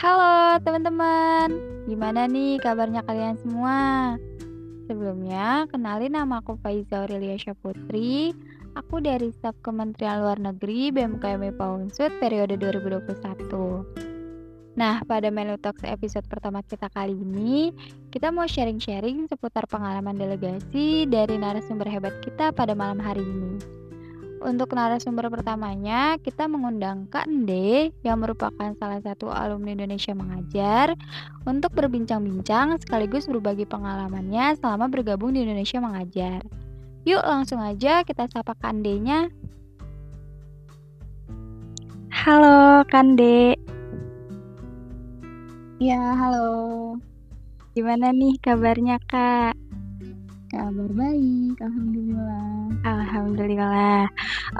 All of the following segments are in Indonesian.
Halo teman-teman, gimana nih kabarnya kalian semua? Sebelumnya, kenalin nama aku Faiza Aurelia Syaputri. Aku dari staf Kementerian Luar Negeri BMKM IPA Unsud periode 2021. Nah, pada Melu Talks episode pertama kita kali ini, kita mau sharing-sharing seputar pengalaman delegasi dari narasumber hebat kita pada malam hari ini. Untuk narasumber pertamanya, kita mengundang Kak Nde yang merupakan salah satu alumni Indonesia Mengajar untuk berbincang-bincang sekaligus berbagi pengalamannya selama bergabung di Indonesia Mengajar. Yuk langsung aja kita sapa Kak Nde-nya. Halo Kande. Ya, halo. Gimana nih kabarnya Kak? Kabar baik, alhamdulillah. Alhamdulillah.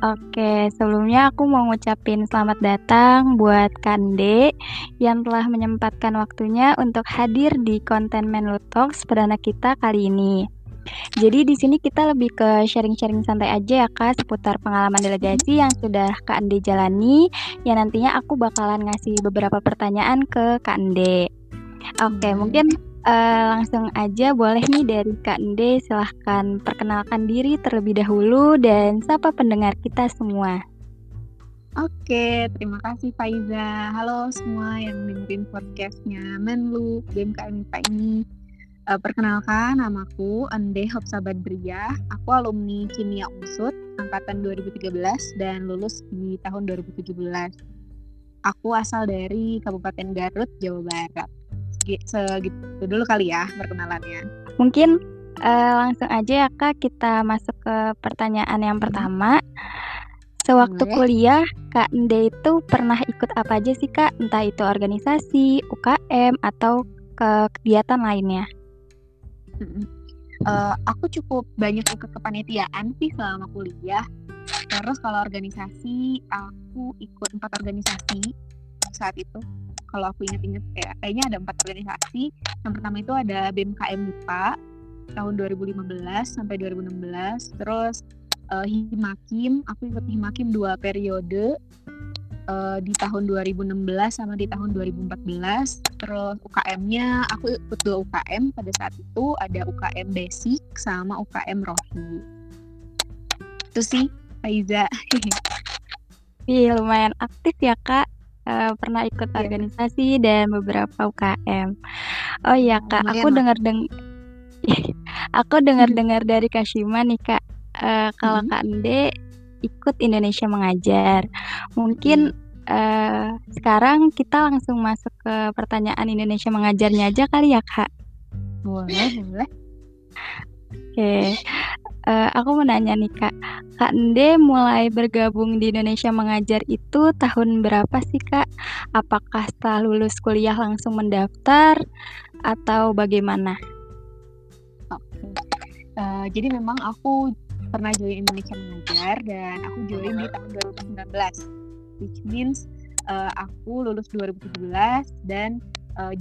Oke, sebelumnya aku mau ngucapin selamat datang buat Kande yang telah menyempatkan waktunya untuk hadir di konten Menlu Talks perdana kita kali ini. Jadi di sini kita lebih ke sharing-sharing santai aja ya Kak seputar pengalaman delegasi yang sudah Kak Ande jalani. Ya nantinya aku bakalan ngasih beberapa pertanyaan ke Kak Ande. Oke, mungkin uh, langsung aja boleh nih dari Kak Nde silahkan perkenalkan diri terlebih dahulu dan sapa pendengar kita semua. Oke, terima kasih Faiza. Halo semua yang dengerin podcastnya Menlu BMKM IPA ini. Uh, perkenalkan, namaku Ande Hopsa Badriyah. Aku alumni Kimia Unsud angkatan 2013 dan lulus di tahun 2017. Aku asal dari Kabupaten Garut, Jawa Barat segitu dulu kali ya perkenalannya. Mungkin uh, langsung aja ya Kak kita masuk ke pertanyaan yang pertama. Sewaktu Boleh. kuliah, Kak Nde itu pernah ikut apa aja sih Kak? Entah itu organisasi, UKM, atau kegiatan lainnya? Uh, aku cukup banyak ikut kepanitiaan sih selama kuliah. Terus kalau organisasi, aku ikut empat organisasi saat itu kalau aku inget-inget kayak kayaknya ada empat organisasi. Yang pertama itu ada BMKM MIPA tahun 2015 sampai 2016 terus uh, Himakim aku ikut Himakim dua periode uh, di tahun 2016 sama di tahun 2014 terus UKM-nya aku ikut dua UKM pada saat itu. Ada UKM Basic sama UKM Rohi. Itu sih Faiza. Iya lumayan aktif ya kak uh, pernah ikut yeah. organisasi dan beberapa UKM. Oh iya kak, aku dengar deng, aku dengar-dengar dari Kashima nih kak, uh, kalau hmm. kak Ande ikut Indonesia mengajar. Mungkin uh, sekarang kita langsung masuk ke pertanyaan Indonesia mengajarnya aja kali ya kak. Boleh, boleh. Oke, okay. Uh, aku mau nanya nih kak, Kak Nde mulai bergabung di Indonesia mengajar itu tahun berapa sih Kak? Apakah setelah lulus kuliah langsung mendaftar atau bagaimana? Uh, jadi memang aku pernah join Indonesia mengajar dan aku join di tahun 2019, which means uh, aku lulus 2017 dan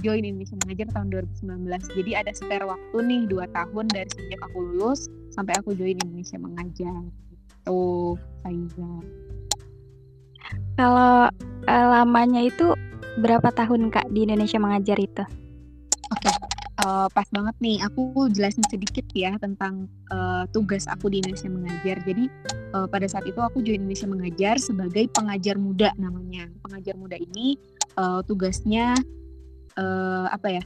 join Indonesia Mengajar tahun 2019. Jadi ada spare waktu nih dua tahun dari sejak aku lulus sampai aku join Indonesia Mengajar gitu Faiza kalau uh, lamanya itu berapa tahun kak di Indonesia mengajar itu? Oke okay. uh, eh, pas banget nih. Aku jelasin sedikit ya tentang uh, tugas aku di Indonesia mengajar. Jadi uh, pada saat itu aku join Indonesia mengajar sebagai pengajar muda namanya. Pengajar muda ini uh, tugasnya uh, apa ya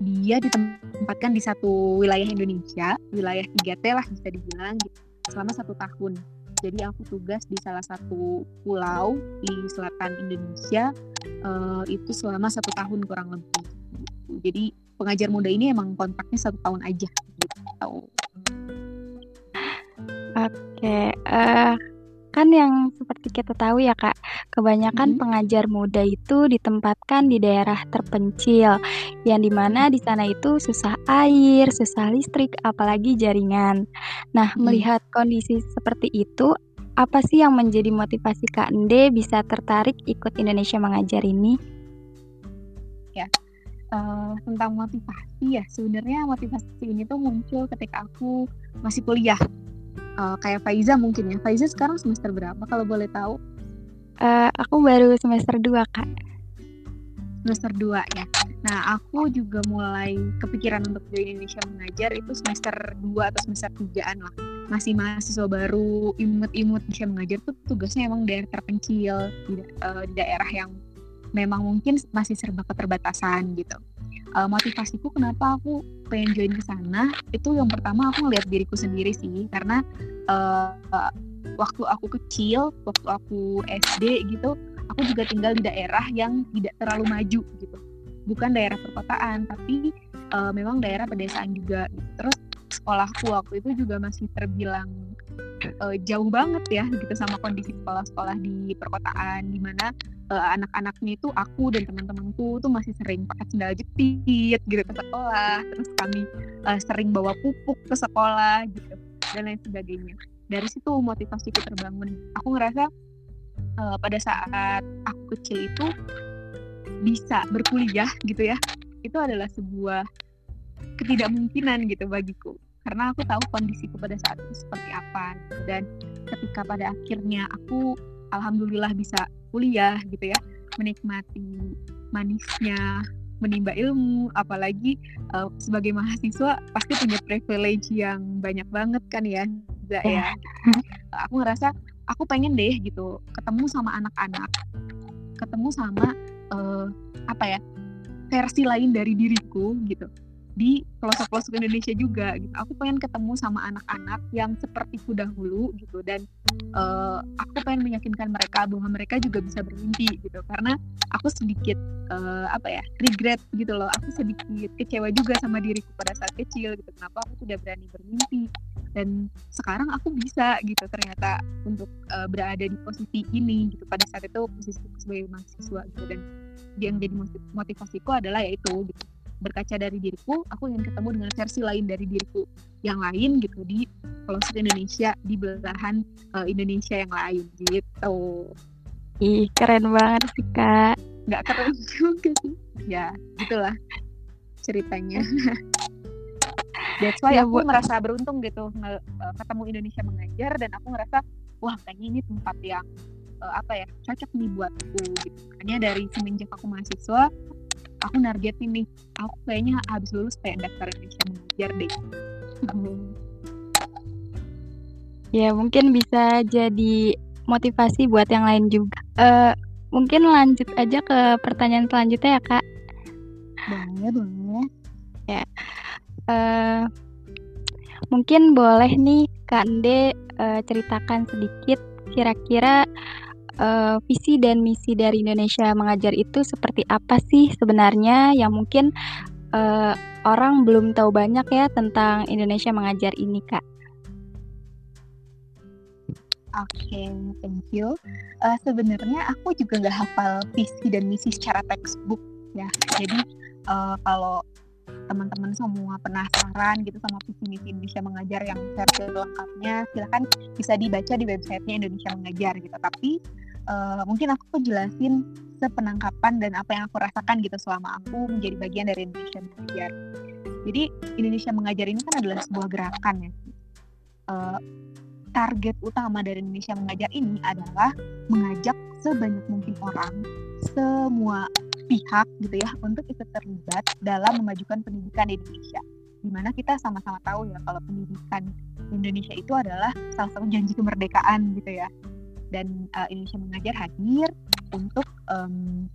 dia ditempatkan di satu wilayah Indonesia, wilayah 3T lah bisa dibilang gitu selama satu tahun. Jadi aku tugas di salah satu pulau di selatan Indonesia uh, itu selama satu tahun kurang lebih. Jadi pengajar muda ini emang kontraknya satu tahun aja. Gitu. Oke, okay. uh, eh, kan yang seperti kita tahu ya kak, kebanyakan hmm. pengajar muda itu ditempatkan di daerah terpencil, yang di mana di sana itu susah air, susah listrik, apalagi jaringan. Nah, hmm. melihat kondisi seperti itu, apa sih yang menjadi motivasi Kak Ende bisa tertarik ikut Indonesia mengajar ini? Ya, uh, tentang motivasi ya, sebenarnya motivasi ini tuh muncul ketika aku masih kuliah uh, kayak Faiza mungkin ya. Faiza sekarang semester berapa kalau boleh tahu? Uh, aku baru semester 2, Kak. semester 2 ya. Nah, aku juga mulai kepikiran untuk join Indonesia mengajar itu semester 2 atau semester 3-an lah. Masih mahasiswa baru, imut-imut bisa mengajar tuh tugasnya emang daerah terpencil, di, uh, di daerah yang memang mungkin masih serba keterbatasan gitu. Uh, motivasiku kenapa aku pengen join ke sana itu yang pertama aku ngeliat diriku sendiri sih karena uh, uh, waktu aku kecil, waktu aku SD gitu, aku juga tinggal di daerah yang tidak terlalu maju gitu bukan daerah perkotaan tapi uh, memang daerah pedesaan juga gitu. terus sekolahku waktu itu juga masih terbilang uh, jauh banget ya gitu sama kondisi sekolah-sekolah di perkotaan di mana uh, anak-anaknya itu aku dan teman-temanku tuh masih sering pakai sendal jepit gitu ke sekolah. Terus kami uh, sering bawa pupuk ke sekolah gitu dan lain sebagainya. Dari situ motivasiku terbangun. Aku ngerasa uh, pada saat aku kecil itu bisa berkuliah gitu ya itu adalah sebuah ketidakmungkinan gitu bagiku. Karena aku tahu kondisiku pada saat itu seperti apa. Dan ketika pada akhirnya aku alhamdulillah bisa kuliah gitu ya menikmati manisnya menimba ilmu apalagi uh, sebagai mahasiswa pasti punya privilege yang banyak banget kan ya Zah, ya. Aku ngerasa aku pengen deh gitu ketemu sama anak-anak ketemu sama uh, apa ya versi lain dari diriku gitu di pelosok-pelosok Indonesia juga gitu. Aku pengen ketemu sama anak-anak yang sepertiku dahulu gitu dan uh, aku pengen meyakinkan mereka bahwa mereka juga bisa bermimpi gitu. Karena aku sedikit uh, apa ya regret gitu loh. Aku sedikit kecewa juga sama diriku pada saat kecil gitu. Kenapa aku tidak berani bermimpi dan sekarang aku bisa gitu ternyata untuk uh, berada di posisi ini gitu pada saat itu posisi sebagai mahasiswa gitu dan yang jadi motivasiku adalah yaitu gitu berkaca dari diriku aku ingin ketemu dengan versi lain dari diriku yang lain gitu di pelosok Indonesia di belahan uh, Indonesia yang lain gitu. Ih keren banget sih kak. Nggak keren juga sih. Ya gitulah ceritanya. That's why ya, aku merasa beruntung gitu nge- uh, ketemu Indonesia mengajar dan aku ngerasa wah kayaknya ini tempat yang uh, apa ya cocok nih buatku gitu. Makanya dari semenjak aku mahasiswa aku nargetin nih. Aku kayaknya habis lulus kayak daftar Indonesia mengajar deh. Ya mungkin bisa jadi motivasi buat yang lain juga. Uh, mungkin lanjut aja ke pertanyaan selanjutnya ya kak. Boleh boleh. Ya. Uh, mungkin boleh nih kak Ande uh, ceritakan sedikit kira-kira uh, visi dan misi dari Indonesia Mengajar itu seperti apa sih sebenarnya yang mungkin uh, orang belum tahu banyak ya tentang Indonesia Mengajar ini, Kak. Oke, okay, thank you. Uh, sebenarnya aku juga nggak hafal visi dan misi secara textbook ya. Jadi uh, kalau teman-teman semua penasaran gitu sama visi misi Indonesia Mengajar yang versi lengkapnya, silahkan bisa dibaca di websitenya Indonesia Mengajar gitu. Tapi uh, mungkin aku jelasin sepenangkapan dan apa yang aku rasakan gitu selama aku menjadi bagian dari Indonesia Mengajar. Jadi Indonesia Mengajar ini kan adalah sebuah gerakan ya. Uh, target utama dari Indonesia Mengajar ini adalah mengajak sebanyak mungkin orang, semua pihak gitu ya untuk ikut terlibat dalam memajukan pendidikan di Indonesia. Di mana kita sama-sama tahu ya kalau pendidikan Indonesia itu adalah salah satu janji kemerdekaan gitu ya dan uh, Indonesia Mengajar hadir untuk um,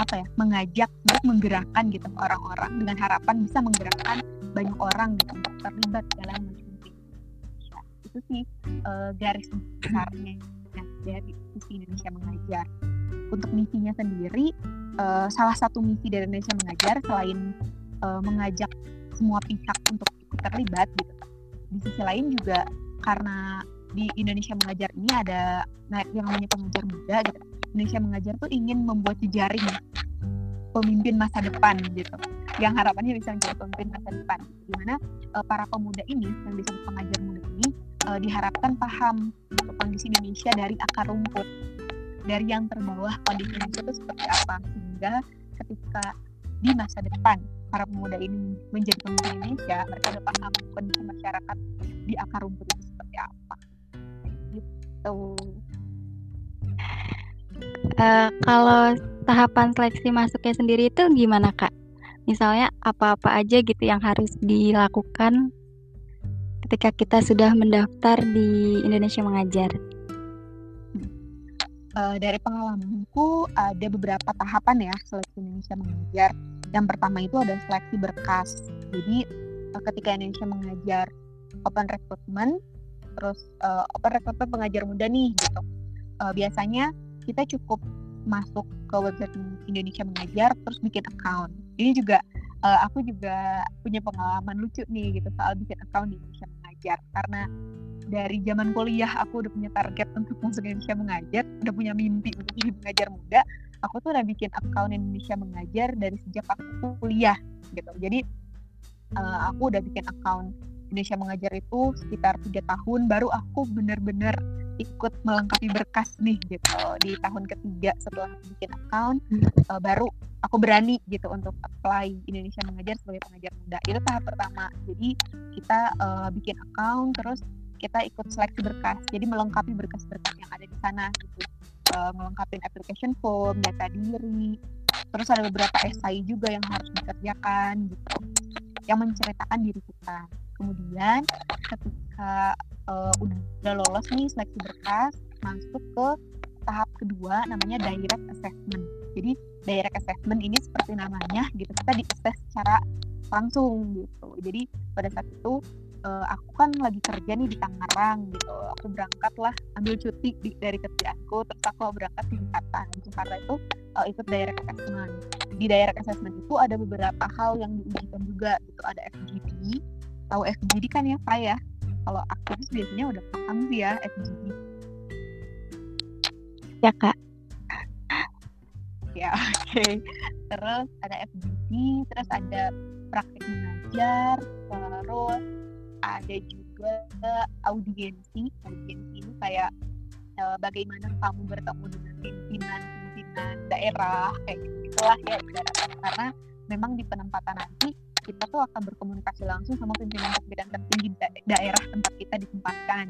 apa ya mengajak untuk menggerakkan gitu orang-orang dengan harapan bisa menggerakkan banyak orang gitu untuk terlibat dalam manajemen Indonesia itu sih uh, garis besarnya nah, dari misi Indonesia Mengajar. Untuk misinya sendiri uh, salah satu misi dari Indonesia Mengajar selain uh, mengajak semua pihak untuk terlibat gitu di sisi lain juga karena di Indonesia Mengajar ini ada yang namanya pengajar muda gitu. Indonesia Mengajar tuh ingin membuat jejaring pemimpin masa depan gitu. Yang harapannya bisa menjadi pemimpin masa depan. Di mana uh, para pemuda ini yang disebut pengajar muda ini uh, diharapkan paham kondisi Indonesia dari akar rumput. Dari yang terbawah kondisi Indonesia itu seperti apa. Sehingga ketika di masa depan para pemuda ini menjadi pemimpin Indonesia mereka udah paham kondisi masyarakat di akar rumput itu seperti apa gitu uh, kalau tahapan seleksi masuknya sendiri itu gimana kak? Misalnya apa-apa aja gitu yang harus dilakukan ketika kita sudah mendaftar di Indonesia Mengajar? Uh, dari pengalamanku ada beberapa tahapan ya seleksi Indonesia Mengajar. Yang pertama itu ada seleksi berkas. Jadi uh, ketika Indonesia Mengajar open recruitment, terus uh, open recruitment pengajar muda nih gitu. Uh, biasanya kita cukup masuk ke website Indonesia Mengajar terus bikin account ini juga uh, aku juga punya pengalaman lucu nih gitu soal bikin account di Indonesia Mengajar karena dari zaman kuliah aku udah punya target untuk masuk Indonesia Mengajar, udah punya mimpi untuk jadi pengajar muda. Aku tuh udah bikin account Indonesia Mengajar dari sejak aku kuliah gitu. Jadi uh, aku udah bikin account Indonesia Mengajar itu sekitar tiga tahun baru aku bener-bener ikut melengkapi berkas nih gitu di tahun ketiga setelah bikin account uh, baru aku berani gitu untuk apply Indonesia mengajar sebagai pengajar muda. Itu tahap pertama. Jadi kita uh, bikin account terus kita ikut seleksi berkas. Jadi melengkapi berkas-berkas yang ada di sana gitu. Uh, melengkapi application form data diri. Terus ada beberapa esai juga yang harus dikerjakan gitu yang menceritakan diri kita. Kemudian ketika uh, udah lolos nih seleksi berkas masuk ke tahap kedua namanya direct assessment. Jadi direct assessment ini seperti namanya gitu kita di assess secara langsung gitu. Jadi pada saat itu uh, aku kan lagi kerja nih di Tangerang gitu. Aku berangkat lah ambil cuti di, dari kerjaanku. Terus aku berangkat di Jakarta. Di Jakarta itu uh, ikut direct assessment. Di direct assessment itu ada beberapa hal yang diujikan juga gitu. Ada FGD tahu FGD kan ya Pak ya? Kalau aktivis biasanya udah paham sih ya FGD ya kak. Ya oke. Okay. terus ada FGD terus ada praktik mengajar terus ada juga audiensi audiensi ini kayak uh, bagaimana kamu bertemu dengan pimpinan pimpinan daerah kayak gitu gitulah ya karena memang di penempatan nanti kita tuh akan berkomunikasi langsung sama pimpinan-pimpinan tertinggi da daerah tempat kita ditempatkan.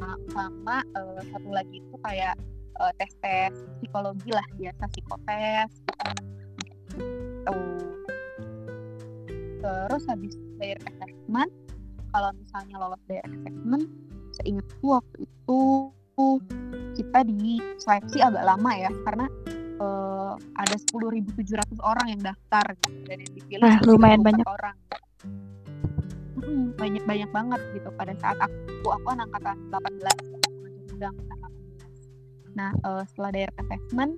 Nah, sama uh, satu lagi itu kayak uh, tes-tes psikologi lah biasa psikotes gitu. Terus habis direct assessment, kalau misalnya lolos direct assessment, seingatku waktu itu kita di seleksi agak lama ya karena uh, ada 10.700 orang yang daftar gitu, dan yang dipilih ah, lumayan banyak. orang. Hmm, banyak banyak banget gitu. Pada saat aku aku kan angkatan 18 udah angkatan 18 nah uh, setelah direct assessment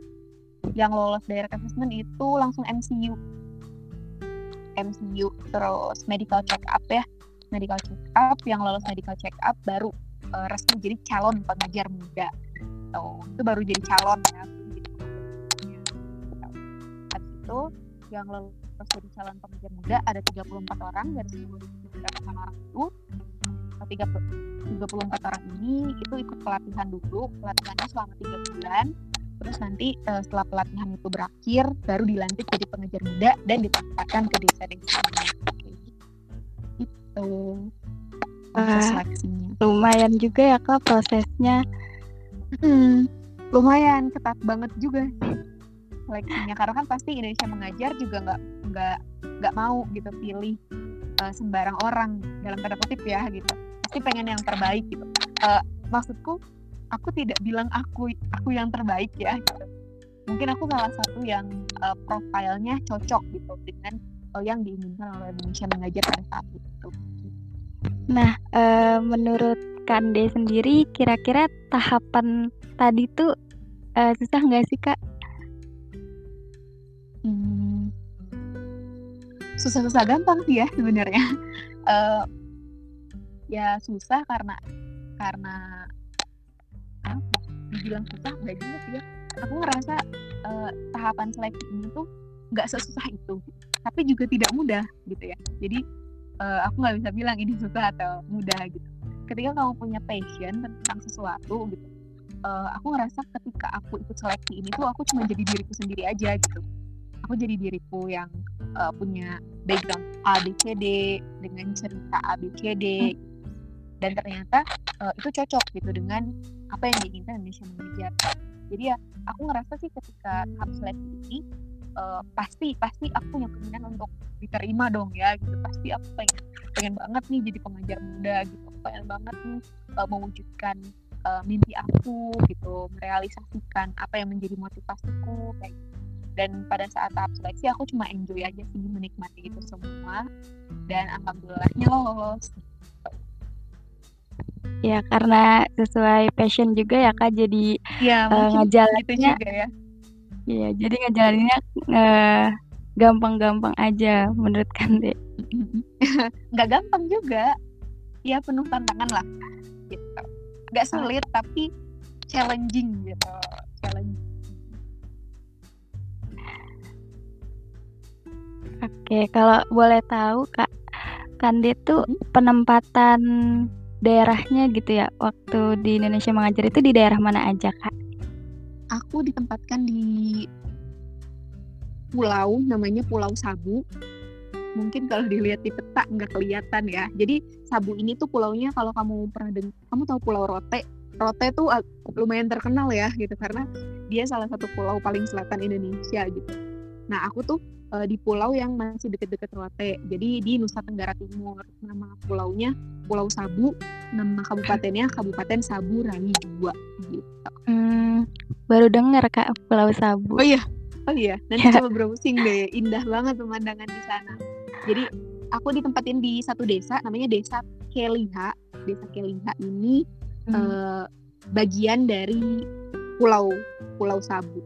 yang lolos direct assessment itu langsung MCU MCU terus medical check up ya medical check up yang lolos medical check up baru uh, resmi jadi calon pengajar muda. Tuh itu baru jadi calon ya itu yang lolos jadi calon pengajar muda ada 34 orang dari seluruh orang itu 34 orang ini itu ikut pelatihan dulu. Pelatihannya selama tiga bulan. Terus nanti uh, setelah pelatihan itu berakhir baru dilantik jadi pengajar muda dan ditempatkan ke desa-desa itu proses seleksinya. lumayan juga ya kak prosesnya. Hmm, lumayan ketat banget juga seleksinya. Karena kan pasti Indonesia mengajar juga nggak nggak nggak mau gitu pilih uh, sembarang orang dalam tanda kutip ya gitu. Pasti pengen yang terbaik gitu. Uh, maksudku aku tidak bilang aku aku yang terbaik ya gitu. Mungkin aku salah satu yang uh, profilnya cocok gitu dengan yang diinginkan oleh Indonesia mengajar pada saat itu. Nah uh, menurut Kande sendiri kira-kira tahapan tadi tuh uh, susah nggak sih kak? Hmm, susah-susah gampang sih ya sebenarnya. Uh, ya susah karena karena apa dibilang susah nggak juga sih ya. Aku ngerasa uh, tahapan seleksi ini tuh nggak sesusah itu tapi juga tidak mudah gitu ya. Jadi uh, aku nggak bisa bilang ini susah atau mudah gitu. Ketika kamu punya passion tentang sesuatu gitu uh, aku ngerasa ketika aku ikut seleksi ini tuh aku cuma jadi diriku sendiri aja gitu. Aku jadi diriku yang uh, punya background A B C D dengan cerita A B C D. Dan ternyata uh, itu cocok gitu dengan apa yang diinginkan Indonesia mengejar jadi ya aku ngerasa sih ketika tahap seleksi ini uh, pasti pasti aku punya keinginan untuk diterima dong ya gitu. Pasti aku pengen pengen banget nih jadi pengajar muda gitu. Pengen banget nih uh, mewujudkan uh, mimpi aku gitu. Merealisasikan apa yang menjadi motivasiku kayak gitu. dan pada saat tahap seleksi aku cuma enjoy aja sih menikmati itu semua. Dan alhamdulillahnya lolos. Ya karena sesuai passion juga ya kak jadi ya, uh, ngejalaninnya gitu juga ya Iya, jadi ngejalaninnya uh, gampang-gampang aja menurut Kande. Nggak gampang juga. Ya penuh tantangan lah. Gitu. Nggak sulit tapi challenging gitu. Challenging. Oke, kalau boleh tahu Kak, Kande tuh hmm? penempatan daerahnya gitu ya waktu di Indonesia mengajar itu di daerah mana aja Kak? Aku ditempatkan di pulau namanya Pulau Sabu. Mungkin kalau dilihat di peta nggak kelihatan ya. Jadi Sabu ini tuh pulaunya kalau kamu pernah dengar, kamu tahu Pulau Rote. Rote tuh lumayan terkenal ya gitu karena dia salah satu pulau paling selatan Indonesia gitu. Nah aku tuh uh, di pulau yang masih deket-deket Rote. Jadi di Nusa Tenggara Timur. Nama pulaunya Pulau Sabu. Nama kabupatennya Kabupaten Sabu Rangi 2 gitu. Hmm, baru dengar Kak Pulau Sabu. Oh iya. Oh iya, nanti coba browsing deh. Indah banget pemandangan di sana. Jadi aku ditempatin di satu desa namanya Desa Keliha. Desa Keliha ini hmm. uh, bagian dari Pulau Pulau Sabu.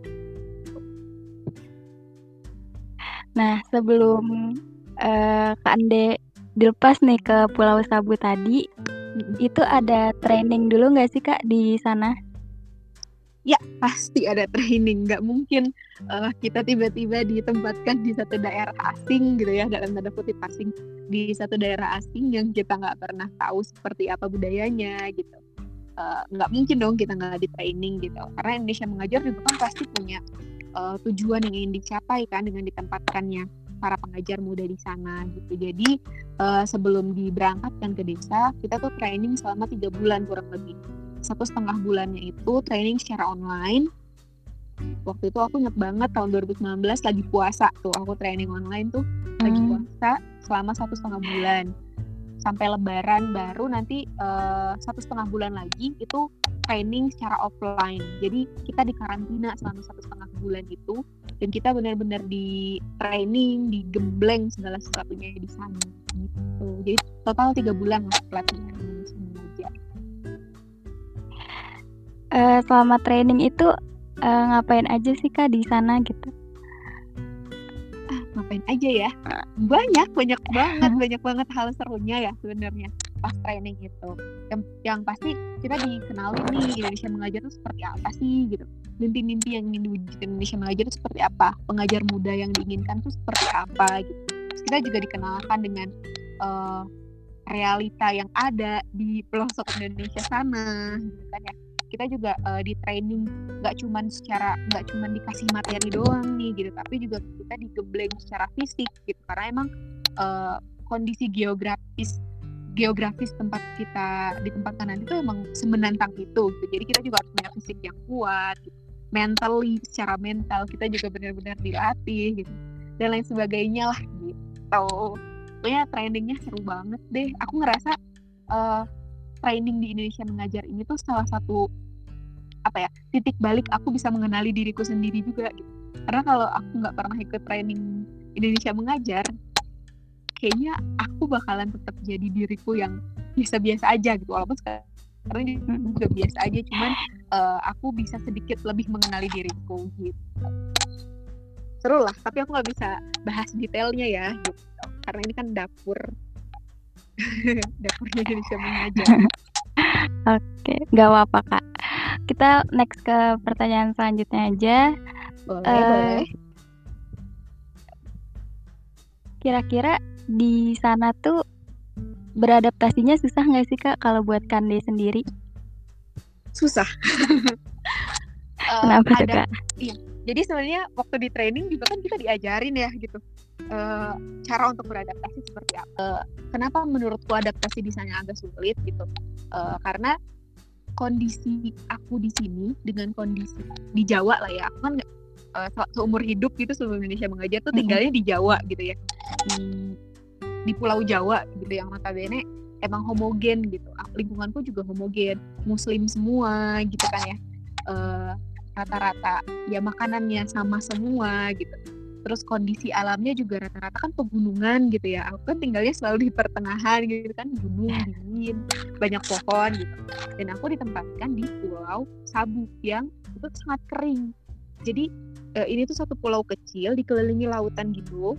Nah, sebelum uh, Kak Ande dilepas nih ke Pulau Sabu tadi, itu ada training dulu nggak sih Kak di sana? ya pasti ada training. Nggak mungkin uh, kita tiba-tiba ditempatkan di satu daerah asing gitu ya dalam tanda kutip asing di satu daerah asing yang kita nggak pernah tahu seperti apa budayanya gitu. Uh, nggak mungkin dong kita nggak di training gitu. Karena Indonesia mengajar juga kan pasti punya uh, tujuan yang ingin dicapai kan dengan ditempatkannya para pengajar muda di sana gitu. Jadi uh, sebelum diberangkatkan ke desa kita tuh training selama tiga bulan kurang lebih. Satu setengah bulannya itu training secara online. Waktu itu aku inget banget tahun 2019 lagi puasa tuh aku training online tuh. Hmm. lagi puasa selama satu setengah bulan sampai lebaran baru nanti uh, satu setengah bulan lagi itu training secara offline. Jadi kita di karantina selama satu setengah bulan itu dan kita benar-benar di training di gembleng segala sesuatunya di sana gitu. Jadi total tiga bulan lah pelatihan uh, selama training itu uh, ngapain aja sih kak di sana gitu? Ah, ngapain aja ya? Banyak, banyak banget, banyak banget hal serunya ya sebenarnya pas training itu. Yang, yang pasti kita dikenalin nih Indonesia mengajar itu seperti apa sih gitu. Mimpi-mimpi yang ingin diwujudkan Indonesia mengajar itu seperti apa? Pengajar muda yang diinginkan itu seperti apa gitu. Terus kita juga dikenalkan dengan uh, realita yang ada di pelosok Indonesia sana gitu kan ya kita juga uh, di training nggak cuman secara nggak cuman dikasih materi doang nih gitu. Tapi juga kita digembleng secara fisik gitu. Karena emang uh, kondisi geografis geografis tempat kita di tempat kanan itu emang semenantang itu gitu. jadi kita juga harus punya fisik yang kuat gitu. mentally secara mental kita juga benar-benar dilatih gitu. Dan lain sebagainya lah gitu. Pokoknya trainingnya seru banget deh. Aku ngerasa uh, training di Indonesia mengajar ini tuh salah satu apa ya titik balik aku bisa mengenali diriku sendiri juga gitu. Karena kalau aku nggak pernah ikut training Indonesia mengajar kayaknya aku bakalan tetap jadi diriku yang biasa-biasa aja gitu. Walaupun sekarang juga biasa aja cuman uh, aku bisa sedikit lebih mengenali diriku gitu. Seru lah tapi aku nggak bisa bahas detailnya ya gitu. Karena ini kan dapur. Dapurnya Indonesia mengajar oke nggak apa-apa kak. Kita next ke pertanyaan selanjutnya aja. Boleh uh, boleh. kira-kira di sana tuh beradaptasinya susah nggak sih kak kalau buat Kande sendiri? Susah. Kenapa uh, ada, kak? iya jadi sebenarnya waktu di training juga kan kita diajarin ya gitu. Uh, cara untuk beradaptasi seperti apa. Uh, kenapa menurutku adaptasi di sana agak sulit gitu? Uh, karena kondisi aku di sini dengan kondisi di Jawa lah ya aku kan uh, seumur hidup gitu sebelum Indonesia mengajar tuh tinggalnya di Jawa gitu ya. Di di Pulau Jawa gitu yang notabene emang homogen gitu. Lingkunganku juga homogen Muslim semua gitu kan ya. Uh, rata-rata. Ya makanannya sama semua gitu. Terus kondisi alamnya juga rata-rata kan pegunungan gitu ya. Aku kan tinggalnya selalu di pertengahan gitu kan. Gunung dingin banyak pohon gitu. Dan aku ditempatkan di pulau Sabu yang itu sangat kering. Jadi uh, ini tuh satu pulau kecil dikelilingi lautan gitu.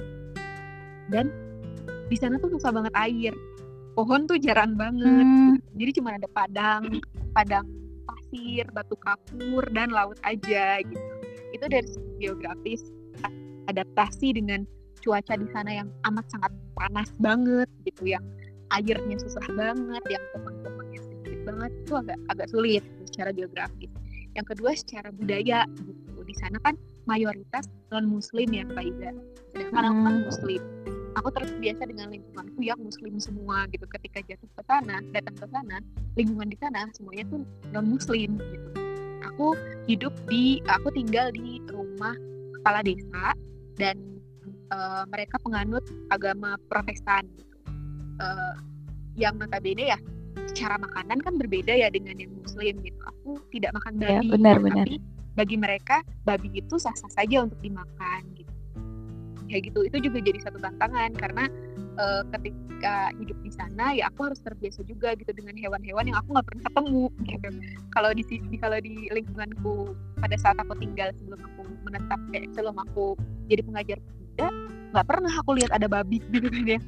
Dan di sana tuh susah banget air. Pohon tuh jarang banget. Hmm. jadi cuma ada padang padang pasir batu kapur dan laut aja gitu. Itu dari geografis adaptasi dengan cuaca di sana yang amat sangat panas banget gitu yang airnya susah banget yang teman-temannya sedikit banget itu agak agak sulit secara geografis. Yang kedua secara budaya gitu. Di sana kan mayoritas non muslim ya Pak Iza sedangkan hmm. aku kan muslim aku terbiasa dengan lingkunganku yang muslim semua gitu ketika jatuh ke sana datang ke sana lingkungan di sana semuanya tuh non muslim gitu aku hidup di aku tinggal di rumah kepala desa dan uh, mereka penganut agama Protestan uh, yang notabene ya cara makanan kan berbeda ya dengan yang Muslim gitu. Aku tidak makan ya, babi, ya, benar, benar. tapi bagi mereka babi itu sah-sah saja untuk dimakan gitu. Ya gitu, itu juga jadi satu tantangan karena uh, ketika hidup di sana ya aku harus terbiasa juga gitu dengan hewan-hewan yang aku nggak pernah ketemu gitu. Kalau di kalau di lingkunganku pada saat aku tinggal sebelum aku menetap kayak sebelum aku jadi pengajar kuda nggak pernah aku lihat ada babi gitu kan ya.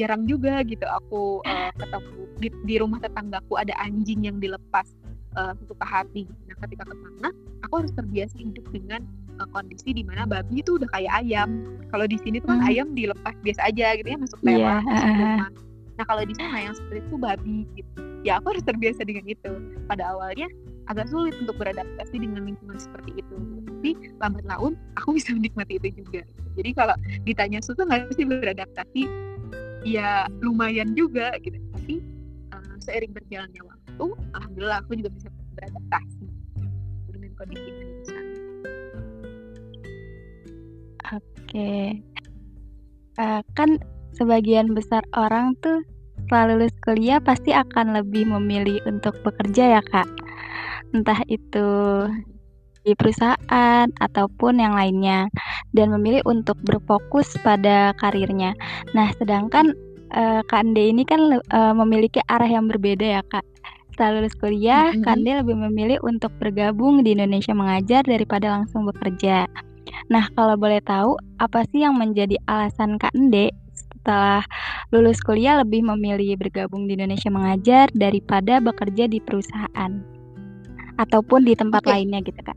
Jarang juga gitu aku uh, ketemu di, di rumah tetanggaku ada anjing yang dilepas uh, suka hati. Nah ketika ke sana aku harus terbiasa hidup dengan kondisi di mana babi itu udah kayak ayam. Kalau di sini tuh kan hmm. ayam dilepas biasa aja gitu ya masuk lewat yeah. masuk rumah. Nah kalau di sana yang seperti itu babi gitu. Ya aku harus terbiasa dengan itu. Pada awalnya agak sulit untuk beradaptasi dengan lingkungan seperti itu. Tapi lambat laun aku bisa menikmati itu juga. Jadi kalau ditanya susah nggak sih beradaptasi? Ya lumayan juga gitu. Tapi uh, seiring berjalannya waktu alhamdulillah aku juga bisa beradaptasi dengan kondisi Indonesia oke uh, kan sebagian besar orang tuh setelah lulus kuliah pasti akan lebih memilih untuk bekerja ya kak entah itu di perusahaan ataupun yang lainnya dan memilih untuk berfokus pada karirnya. Nah, sedangkan uh, Kak Ande ini kan uh, memiliki arah yang berbeda ya, Kak. Setelah lulus kuliah, mm -hmm. Kak Ande lebih memilih untuk bergabung di Indonesia mengajar daripada langsung bekerja. Nah, kalau boleh tahu, apa sih yang menjadi alasan Kak Ande setelah lulus kuliah lebih memilih bergabung di Indonesia mengajar daripada bekerja di perusahaan? ataupun di tempat okay. lainnya gitu kak.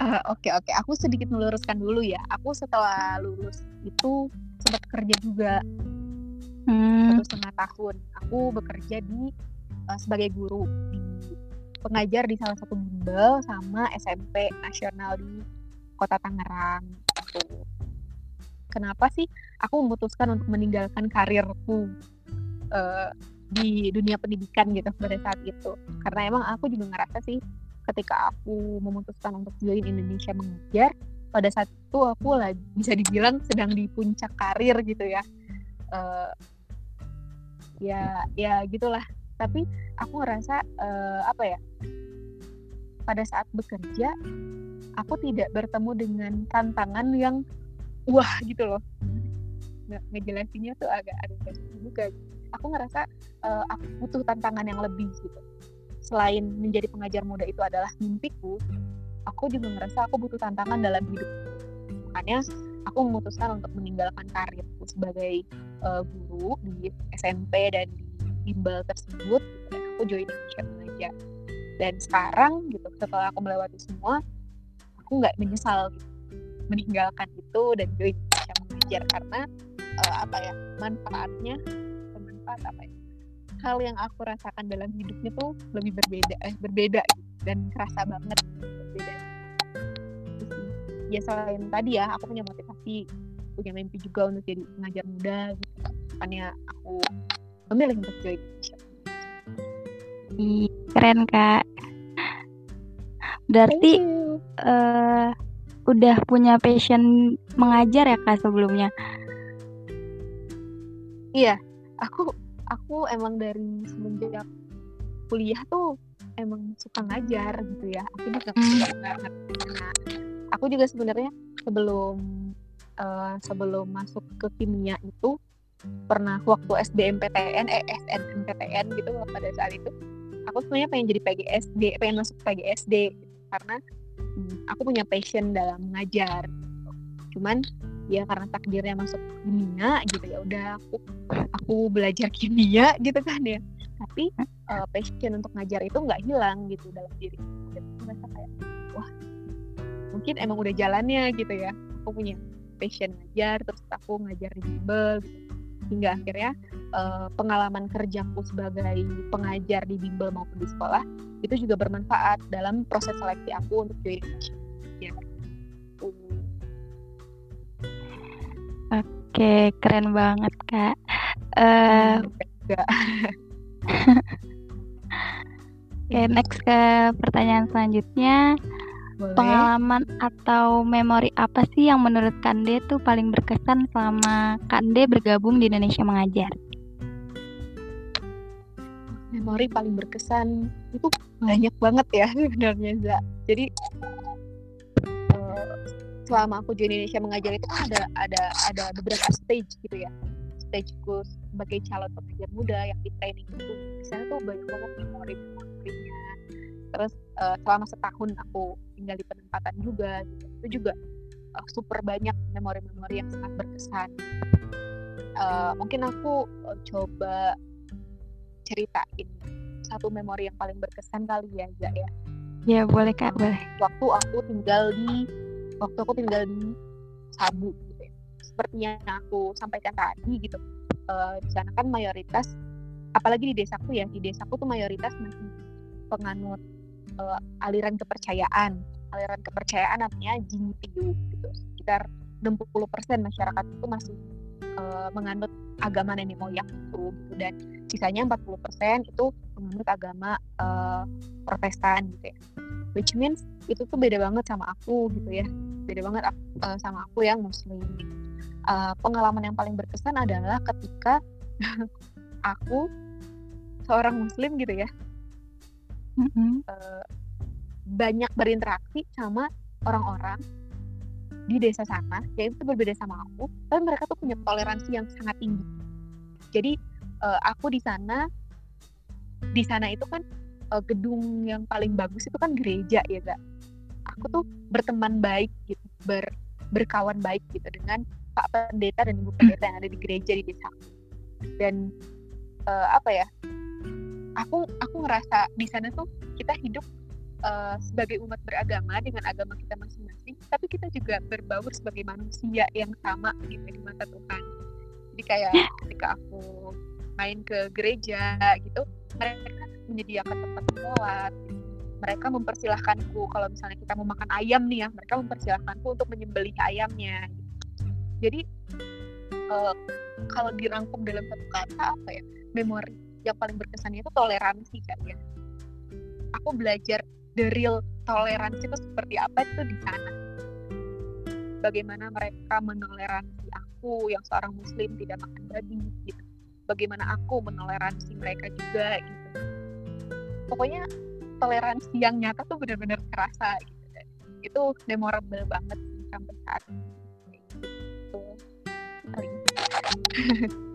Oke uh, oke, okay, okay. aku sedikit meluruskan dulu ya. Aku setelah lulus itu sempat kerja juga hmm. satu setengah tahun. Aku bekerja di uh, sebagai guru di pengajar di salah satu bimbel sama SMP nasional di kota Tangerang. Kenapa sih aku memutuskan untuk meninggalkan karirku uh, di dunia pendidikan gitu pada saat itu? Karena emang aku juga ngerasa sih ketika aku memutuskan untuk join Indonesia mengajar pada saat itu aku lagi bisa dibilang sedang di puncak karir gitu ya. Uh, ya ya gitulah. Tapi aku ngerasa uh, apa ya pada saat bekerja aku tidak bertemu dengan tantangan yang wah gitu loh. Nggak ngejelasinnya tuh agak agak juga. Aku ngerasa uh, aku butuh tantangan yang lebih gitu. Selain menjadi pengajar muda itu adalah mimpiku aku juga ngerasa aku butuh tantangan dalam hidup. Makanya aku memutuskan untuk meninggalkan karirku sebagai uh, guru di SMP dan di bimbel tersebut dan aku join Indonesia mengajar dan sekarang gitu setelah aku melewati semua aku nggak menyesal gitu, meninggalkan itu dan join Indonesia mengajar karena uh, apa ya manfaatnya bermanfaat apa ya hal yang aku rasakan dalam hidupnya tuh lebih berbeda eh berbeda gitu, dan kerasa banget berbeda. Ya selain tadi ya aku punya motivasi punya mimpi juga untuk jadi pengajar muda gitu. Makanya aku memilih untuk join Ih, keren kak. Berarti uh, udah punya passion mengajar ya kak sebelumnya? Iya, aku aku emang dari semenjak kuliah tuh emang suka ngajar gitu ya. Aku juga hmm. suka banget. Nah, aku juga sebenarnya sebelum uh, sebelum masuk ke kimia itu pernah waktu SBMPTN, eh SNMPTN gitu pada saat itu aku sebenarnya pengen jadi PGSD, pengen masuk PGSD karena hmm, aku punya passion dalam mengajar. Cuman ya karena takdirnya masuk kimia gitu ya udah aku aku belajar kimia gitu kan ya. Tapi uh, passion untuk ngajar itu nggak hilang gitu dalam diri. Jadi merasa kayak wah mungkin emang udah jalannya gitu ya. Aku punya passion ngajar terus aku ngajar di bimbel gitu hingga akhirnya uh, pengalaman kerjaku sebagai pengajar di bimbel maupun di sekolah itu juga bermanfaat dalam proses seleksi aku untuk join ya. Oke, keren banget kak. Uh, Oke, next ke pertanyaan selanjutnya. Boleh. Pengalaman atau memori apa sih yang menurut Kande tuh paling berkesan selama Kande bergabung di Indonesia Mengajar? Memori paling berkesan itu banyak banget ya sebenarnya Za. Jadi uh, selama aku di Indonesia Mengajar itu ada ada ada beberapa stage gitu ya. Stageku sebagai calon pengajar muda yang di training itu di sana tuh banyak banget memori-memorinya terus uh, selama setahun aku tinggal di penempatan juga gitu. itu juga uh, super banyak memori-memori yang sangat berkesan. Uh, mungkin aku uh, coba ceritain satu memori yang paling berkesan kali ya Zak ya. Ya boleh kak boleh. waktu aku tinggal di waktu aku tinggal di Sabu gitu ya. Seperti yang aku sampaikan tadi gitu. Uh, di sana kan mayoritas apalagi di desaku ya di desaku tuh mayoritas masih penganut uh, aliran kepercayaan. Aliran kepercayaan namanya Jinipiu gitu. Sekitar 60% masyarakat itu masih uh, menganut agama nenek moyang itu gitu. Dan sisanya 40% itu menganut agama uh, Protestan gitu ya. Which means itu tuh beda banget sama aku gitu ya. Beda banget uh, sama aku yang muslim. Uh, pengalaman yang paling berkesan adalah ketika aku seorang muslim gitu ya mm-hmm. uh, banyak berinteraksi sama orang-orang di desa sana yang itu berbeda sama aku tapi mereka tuh punya toleransi yang sangat tinggi. Jadi uh, aku di sana di sana itu kan uh, gedung yang paling bagus itu kan gereja ya gak aku tuh berteman baik gitu ber berkawan baik gitu dengan pak pendeta dan ibu pendeta yang ada di gereja di desa. Dan uh, apa ya aku aku ngerasa di sana tuh kita hidup uh, sebagai umat beragama dengan agama kita masing-masing, tapi kita juga berbaur sebagai manusia yang sama gitu di mata Tuhan. Jadi kayak ketika aku main ke gereja gitu, mereka menyediakan tempat sholat. Mereka mempersilahkanku kalau misalnya kita mau makan ayam nih ya, mereka mempersilahkanku untuk menyembelih ayamnya. Jadi uh, kalau dirangkum dalam satu kata apa ya, memori yang paling berkesan itu toleransi kan ya. Aku belajar the real toleransi itu seperti apa itu di sana. Bagaimana mereka menoleransi aku yang seorang muslim tidak makan babi gitu. Bagaimana aku menoleransi mereka juga gitu. Pokoknya toleransi yang nyata tuh benar-benar terasa gitu. Itu memorable banget sampai saat ini. Gitu.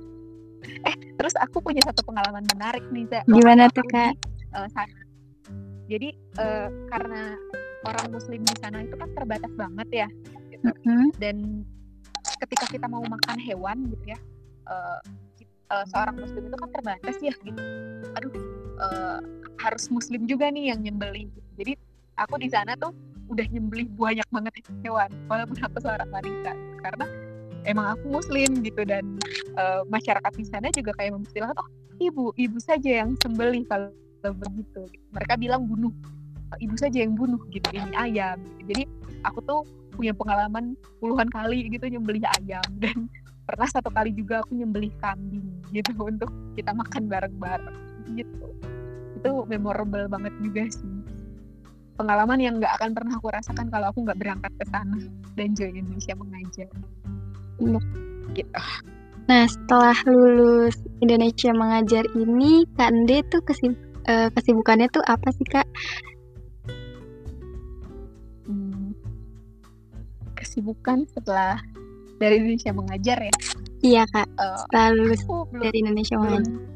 terus aku punya satu pengalaman menarik nih Zah. gimana tuh kak uh, jadi uh, karena orang muslim di sana itu kan terbatas banget ya gitu. mm-hmm. dan ketika kita mau makan hewan gitu ya uh, uh, seorang muslim itu kan terbatas ya gitu aduh uh, harus muslim juga nih yang nyembelih jadi aku di sana tuh udah nyembelih banyak banget hewan walaupun aku seorang wanita karena emang aku muslim gitu dan uh, masyarakat di sana juga kayak mempersilahkan oh ibu ibu saja yang sembelih kalau begitu. Mereka bilang bunuh ibu saja yang bunuh gitu ini ayam. Jadi aku tuh punya pengalaman puluhan kali gitu nyembelih ayam. Dan pernah satu kali juga aku nyembelih kambing gitu untuk kita makan bareng-bareng gitu. Itu memorable banget juga sih. Pengalaman yang nggak akan pernah aku rasakan kalau aku nggak berangkat ke sana dan join Indonesia mengajar. Gitu Nah, setelah lulus Indonesia mengajar ini, Kak Ande tuh kesib eh, kesibukannya tuh apa sih, Kak? Hmm, kesibukan setelah dari Indonesia mengajar ya Iya, Kak. Eh, Setelah lulus belum dari Indonesia belum mengajar.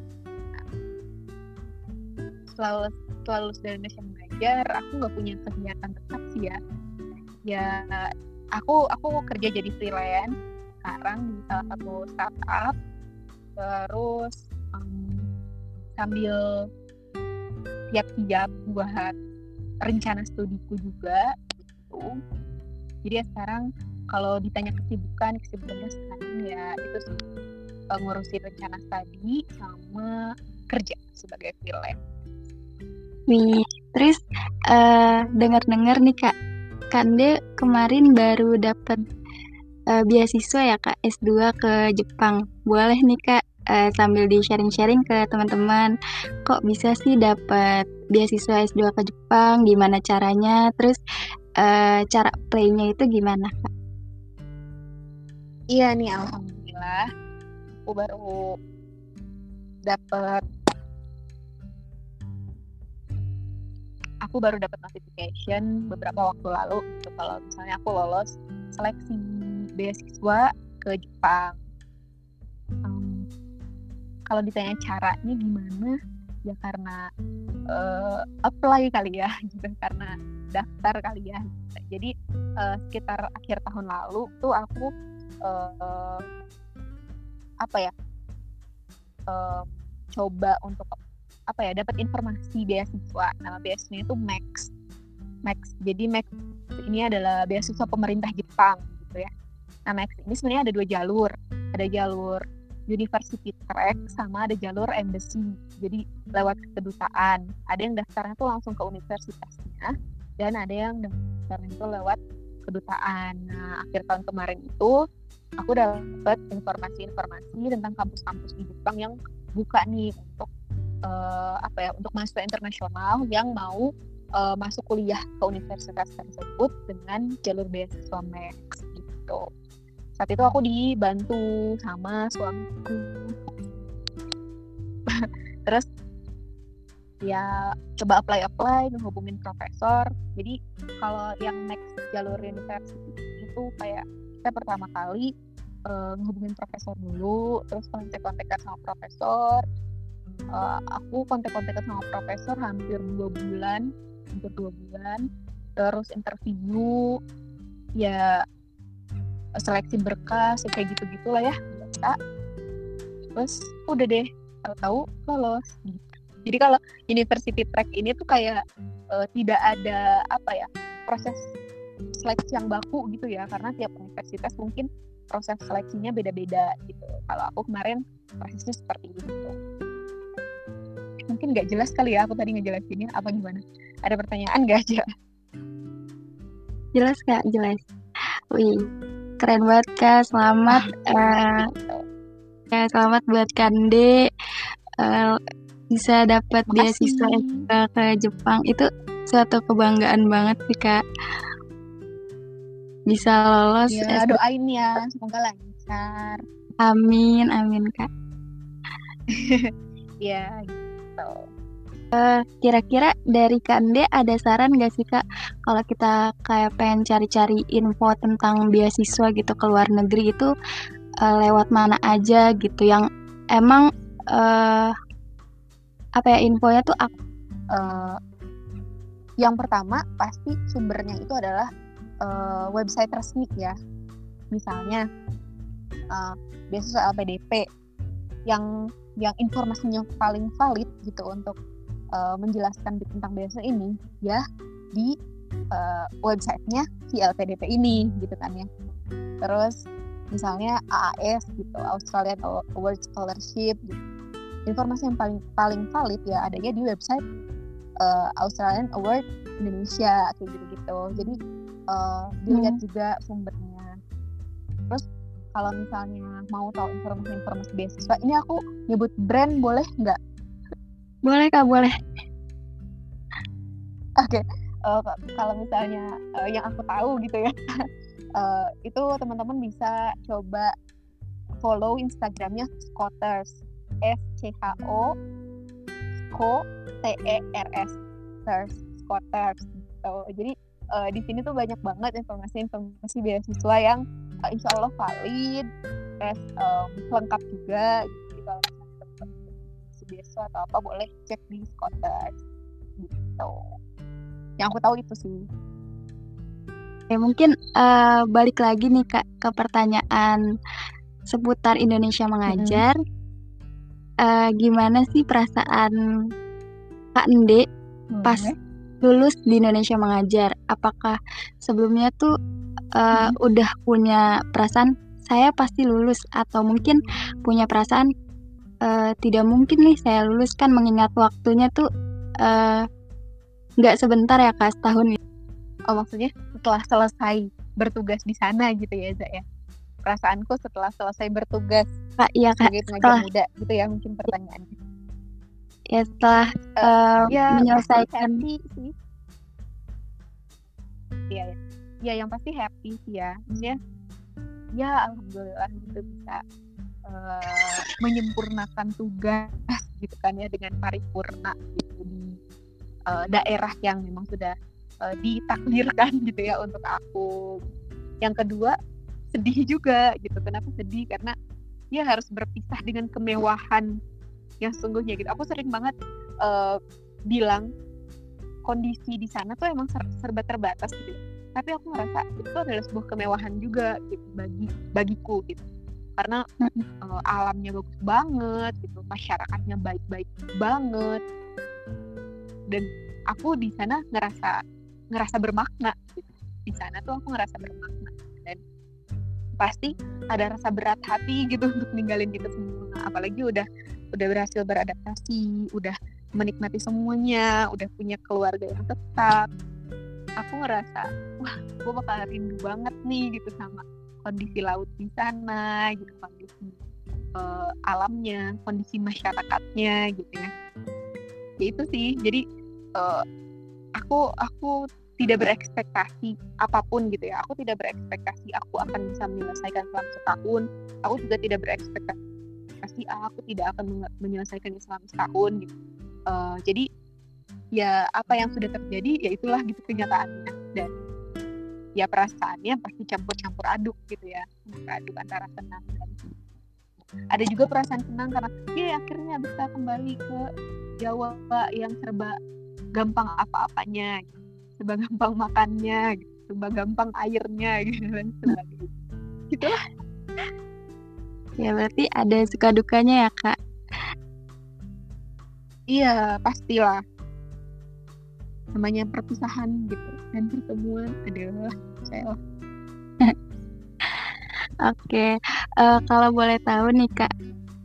selalu selalu dari Indonesia mengajar aku nggak punya kegiatan tetap sih ya ya aku aku kerja jadi freelance sekarang di salah satu startup. Terus em, sambil siap-siap buat rencana studiku juga gitu. Jadi ya sekarang kalau ditanya kesibukan kesibukannya sekarang ya itu sih eh, ngurusin rencana studi sama kerja sebagai freelance. Nih, terus eh dengar-dengar nih, Kak. Kak Ande kemarin baru dapat eh, beasiswa ya, Kak, S2 ke Jepang. Boleh nih, Kak, eh, sambil di sharing-sharing ke teman-teman, kok bisa sih dapat beasiswa S2 ke Jepang? Gimana caranya? Terus eh, cara playnya itu gimana, Kak? Iya nih, alhamdulillah. Aku baru dapat aku baru dapat notification beberapa waktu lalu gitu kalau misalnya aku lolos seleksi beasiswa ke Jepang. Em, kalau ditanya caranya gimana, ya karena eh, apply kali ya, gitu. Karena daftar kali ya. Jadi eh, sekitar akhir tahun lalu tuh aku eh, apa ya eh, coba untuk apa ya dapat informasi beasiswa. Nama beasiswanya itu Max. Max. Jadi Max ini adalah beasiswa pemerintah Jepang gitu ya Max ini sebenarnya ada dua jalur. Ada jalur University Track sama ada jalur embassy. Jadi lewat kedutaan. Ada yang daftarnya tuh langsung ke universitasnya dan ada yang daftarnya itu lewat kedutaan. Nah akhir tahun kemarin itu aku dapat informasi-informasi tentang kampus-kampus di Jepang yang buka nih untuk uh, apa ya untuk mahasiswa internasional yang mau uh, masuk kuliah ke universitas tersebut dengan jalur beasiswa Max gitu. Saat itu aku dibantu sama suamiku. Terus ya coba apply apply menghubungin profesor. Jadi kalau yang next jalur university itu kayak kita pertama kali uh, ngehubungin profesor dulu, terus kontak-kontakan sama profesor, uh, aku kontak-kontakan sama profesor hampir dua bulan hampir dua bulan terus interview ya seleksi berkas ya kayak gitu gitulah ya biasa. Terus udah deh tahu-tahu lolos. Jadi kalau university track ini tuh kayak uh, tidak ada apa ya proses seleksi yang baku gitu ya karena tiap universitas mungkin proses seleksinya beda-beda gitu. Kalau aku kemarin prosesnya seperti itu mungkin nggak jelas kali ya aku tadi ngejelasinnya apa gimana? Ada pertanyaan nggak aja Jelas, Kak? Jelas. Wih, keren banget, Kak. Selamat. eh, ya, selamat buat Kande eh, bisa dapat beasiswa ke, ke Jepang. Itu suatu kebanggaan banget sih, Kak. Bisa lolos. ya S2. doain ya semoga lancar Amin, amin, Kak. ya gitu Kira-kira dari Kande ada saran gak sih Kak? Kalau kita kayak pengen cari-cari info tentang beasiswa gitu ke luar negeri itu eh, lewat mana aja gitu. Yang emang eh apa ya infonya tuh Eh, yang pertama pasti sumbernya itu adalah eh, website resmi ya. Misalnya eh, beasiswa LPDP yang yang informasinya paling valid gitu untuk eh, menjelaskan tentang beasiswa ini ya di eh, websitenya si LPDP ini gitu kan ya. Terus misalnya AAS gitu Australian Award Scholarship gitu. informasi yang paling paling valid ya adanya di website eh, Australian Award Indonesia kayak gitu-gitu. Jadi eh, dilihat juga sumbernya. Terus kalau misalnya mau tahu informasi-informasi beasiswa ini aku nyebut brand boleh nggak boleh Kak boleh. okay. uh, kalau misalnya uh, yang aku tahu gitu ya uh, itu teman-teman bisa coba follow Instagramnya Scotters S C H O Co T E R S Scotters gitu. jadi uh, di sini tuh banyak banget informasi-informasi beasiswa yang uh, insya Allah valid tes um, lengkap juga beasiswa atau apa boleh cek di Scotters gitu yang aku tahu itu sih Ya mungkin uh, balik lagi nih kak ke pertanyaan seputar Indonesia mengajar. Mm -hmm. uh, gimana sih perasaan kak Nde mm -hmm. pas lulus di Indonesia mengajar? Apakah sebelumnya tuh uh, mm -hmm. udah punya perasaan saya pasti lulus atau mungkin punya perasaan uh, tidak mungkin nih saya lulus kan mengingat waktunya tuh nggak uh, sebentar ya kak setahun oh maksudnya setelah selesai bertugas di sana gitu ya Za ya? Perasaanku setelah selesai bertugas kak iya kak sebagai pengajar setelah, muda gitu ya mungkin pertanyaannya. Ya setelah uh, ya, menyelesaikan sih. Iya ya. ya yang pasti happy sih ya. Maksudnya ya alhamdulillah gitu bisa uh, menyempurnakan tugas gitu kan ya dengan paripurna gitu di uh, daerah yang memang sudah uh, ditakdirkan gitu ya untuk aku. Yang kedua sedih juga gitu. Kenapa sedih? Karena dia harus berpisah dengan kemewahan yang sungguhnya gitu. Aku sering banget uh, bilang kondisi di sana tuh emang ser serba terbatas gitu. Tapi aku ngerasa itu adalah sebuah kemewahan juga gitu bagi bagiku gitu. Karena uh, alamnya bagus banget gitu, masyarakatnya baik-baik banget. Dan aku di sana ngerasa ngerasa bermakna gitu. di sana tuh aku ngerasa bermakna dan pasti ada rasa berat hati gitu untuk ninggalin itu semua apalagi udah udah berhasil beradaptasi udah menikmati semuanya udah punya keluarga yang tetap aku ngerasa wah gue bakal rindu banget nih gitu sama kondisi laut di sana gitu kondisi uh, alamnya kondisi masyarakatnya gitu ya. Ya itu sih jadi uh, aku aku tidak berekspektasi apa pun gitu ya. Aku tidak berekspektasi aku akan bisa menyelesaikan selama setahun. Aku juga tidak berekspektasi ah, aku tidak akan menyelesaikannya selama setahun gitu. Uh, jadi ya apa yang sudah terjadi ya itulah gitu kenyataannya. Dan ya perasaannya pasti campur-campur aduk gitu ya. Campur aduk antara senang dan ada juga perasaan senang karena ya akhirnya bisa kembali ke Jawa yang serba gampang apa-apanya gitu serba gampang makannya gitu, serba gampang airnya gitu dan sebagainya. Gitulah. Ya berarti ada suka dukanya ya kak? Iya pastilah namanya perpisahan gitu. Dan pertemuan adalah saya. Oke, uh, kalau boleh tahu nih kak,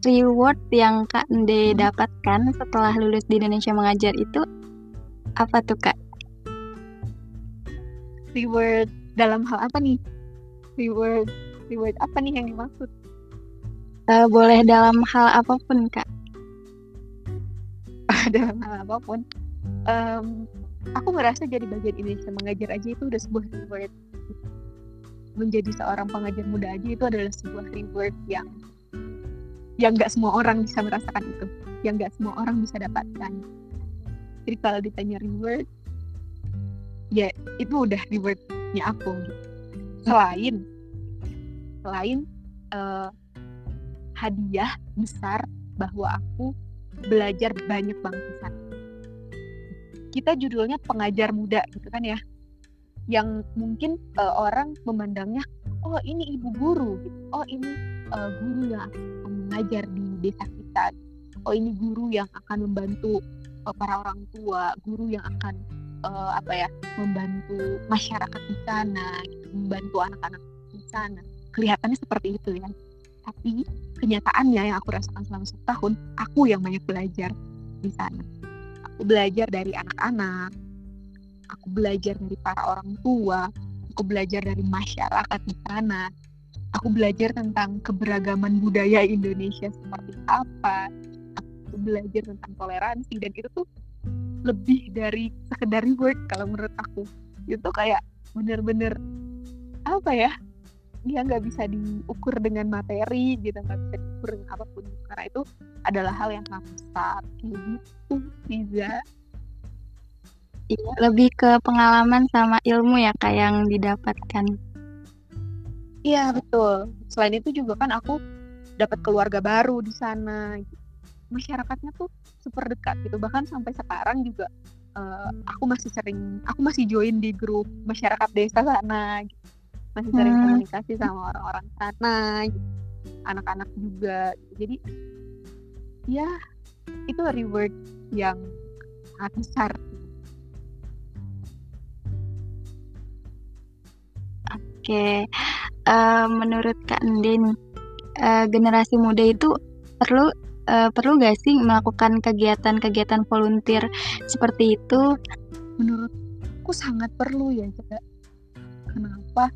reward yang kak Nde dapatkan setelah lulus di Indonesia mengajar itu apa tuh kak? reward dalam hal apa nih? Reward reward apa nih yang dimaksud? Uh, boleh dalam hal apa pun kak. Dalam hal apa pun. Um, aku ngerasa jadi bagian Indonesia mengajar aja itu udah sebuah reward. Menjadi seorang pengajar muda aja itu adalah sebuah reward yang yang nggak semua orang bisa merasakan itu. Yang nggak semua orang bisa dapatkan. Jadi kalau ditanya reward ya itu udah rewardnya aku. Selain selain uh, hadiah besar bahwa aku belajar banyak banget di sana kita judulnya pengajar muda gitu kan ya. Yang mungkin uh, orang memandangnya oh ini ibu guru gitu. oh ini uh, guru yang akan mengajar di desa kita. Oh ini guru yang akan membantu uh, para orang tua guru yang akan uh, apa ya membantu masyarakat di sana membantu anak-anak di sana. Kelihatannya seperti itu ya. Tapi kenyataannya yang aku rasakan selama setahun aku yang banyak belajar di sana aku belajar dari anak-anak. Aku belajar dari para orang tua. Aku belajar dari masyarakat di sana. Aku belajar tentang keberagaman budaya Indonesia seperti apa. Aku belajar tentang toleransi. Dan itu tuh lebih dari sekedar reward kalau menurut aku. Itu kayak bener-bener apa ya? Dia nggak bisa diukur dengan materi gitu nggak bisa dengan apa pun karena itu adalah hal yang sangat besar. Gitu bisa iya, lebih ke pengalaman sama ilmu ya kak yang didapatkan. Iya betul. Selain itu juga kan aku dapat keluarga baru di sana. Masyarakatnya tuh super dekat gitu. Bahkan sampai sekarang juga uh, aku masih sering aku masih join di grup masyarakat desa sana. Gitu masih sering hmm. komunikasi sama orang-orang sana anak-anak juga jadi ya itu reward yang sangat besar Oke, uh, menurut Kak Ndin, uh, generasi muda itu perlu uh, perlu gak sih melakukan kegiatan-kegiatan volunteer seperti itu? Menurutku sangat perlu ya, Kenapa?